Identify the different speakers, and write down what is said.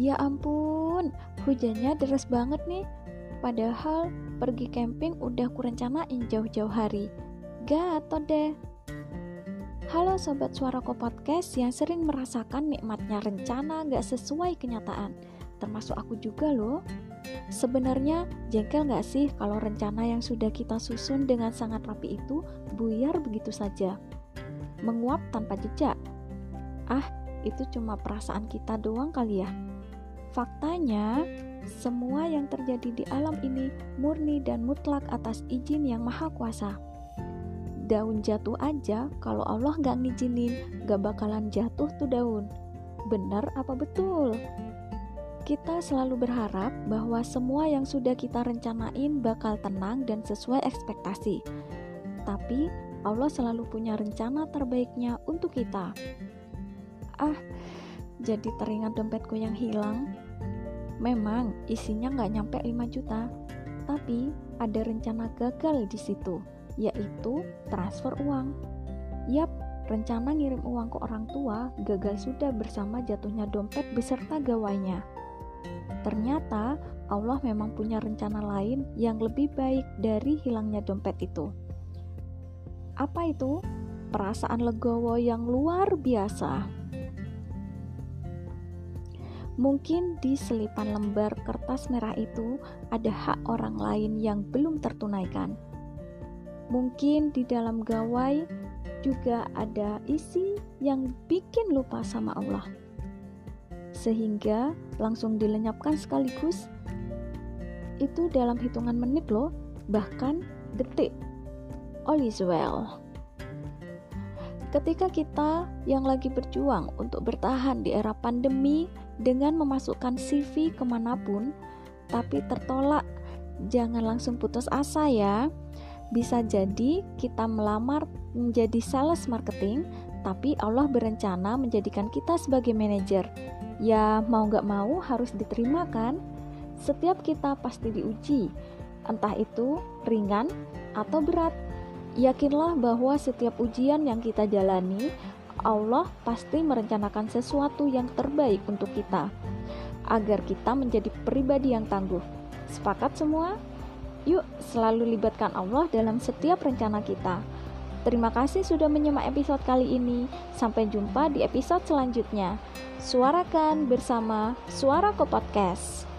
Speaker 1: Ya ampun, hujannya deras banget nih. Padahal pergi camping udah kurencanain jauh-jauh hari. Gatot deh. Halo Sobat Suaraku Podcast yang sering merasakan nikmatnya rencana gak sesuai kenyataan. Termasuk aku juga loh. Sebenarnya jengkel gak sih kalau rencana yang sudah kita susun dengan sangat rapi itu buyar begitu saja? Menguap tanpa jejak. Ah, itu cuma perasaan kita doang kali ya. Faktanya, semua yang terjadi di alam ini murni dan mutlak atas izin yang maha kuasa. Daun jatuh aja, kalau Allah gak ngizinin, gak bakalan jatuh tuh daun. Bener apa betul? Kita selalu berharap bahwa semua yang sudah kita rencanain bakal tenang dan sesuai ekspektasi. Tapi Allah selalu punya rencana terbaiknya untuk kita. Ah, jadi teringat dompetku yang hilang. Memang isinya nggak nyampe 5 juta, tapi ada rencana gagal di situ, yaitu transfer uang. Yap, rencana ngirim uang ke orang tua gagal sudah bersama jatuhnya dompet beserta gawainya. Ternyata Allah memang punya rencana lain yang lebih baik dari hilangnya dompet itu. Apa itu? Perasaan legowo yang luar biasa. Mungkin di selipan lembar kertas merah itu ada hak orang lain yang belum tertunaikan. Mungkin di dalam gawai juga ada isi yang bikin lupa sama Allah. Sehingga langsung dilenyapkan sekaligus. Itu dalam hitungan menit loh bahkan detik. All is well ketika kita yang lagi berjuang untuk bertahan di era pandemi dengan memasukkan CV ke mana pun tapi tertolak jangan langsung putus asa ya bisa jadi kita melamar menjadi sales marketing tapi Allah berencana menjadikan kita sebagai manajer ya mau gak mau harus diterima kan? Setiap kita pasti diuji, entah itu ringan atau berat. Yakinlah bahwa setiap ujian yang kita jalani, Allah pasti merencanakan sesuatu yang terbaik untuk kita, agar kita menjadi pribadi yang tangguh. Sepakat semua? Yuk, selalu libatkan Allah dalam setiap rencana kita. Terima kasih sudah menyimak episode kali ini. Sampai jumpa di episode selanjutnya. Suarakan bersama Suara Podcast.